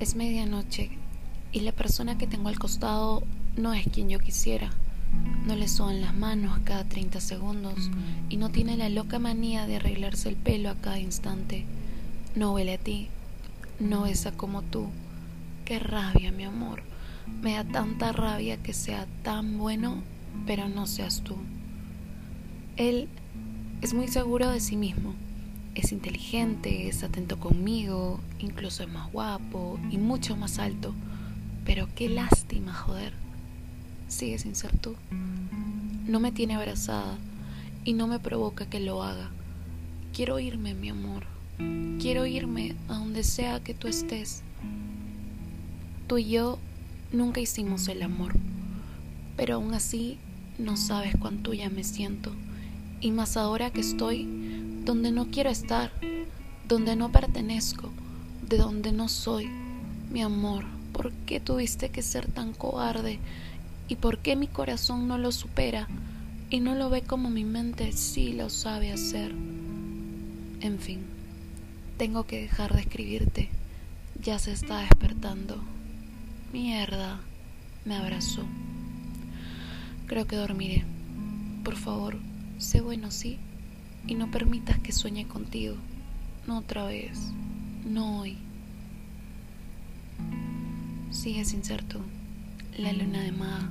Es medianoche y la persona que tengo al costado no es quien yo quisiera. No le suban las manos cada 30 segundos y no tiene la loca manía de arreglarse el pelo a cada instante. No huele a ti, no besa como tú. Qué rabia, mi amor. Me da tanta rabia que sea tan bueno, pero no seas tú. Él es muy seguro de sí mismo es inteligente, es atento conmigo, incluso es más guapo y mucho más alto. Pero qué lástima, joder. Sigue sin ser tú. No me tiene abrazada y no me provoca que lo haga. Quiero irme, mi amor. Quiero irme a donde sea que tú estés. Tú y yo nunca hicimos el amor, pero aún así no sabes cuánto ya me siento. Y más ahora que estoy donde no quiero estar, donde no pertenezco, de donde no soy. Mi amor, ¿por qué tuviste que ser tan cobarde? ¿Y por qué mi corazón no lo supera y no lo ve como mi mente sí lo sabe hacer? En fin, tengo que dejar de escribirte. Ya se está despertando. Mierda, me abrazó. Creo que dormiré. Por favor, sé bueno, ¿sí? y no permitas que sueñe contigo. No otra vez, no hoy. Sigue sin ser tú, la luna de Maga.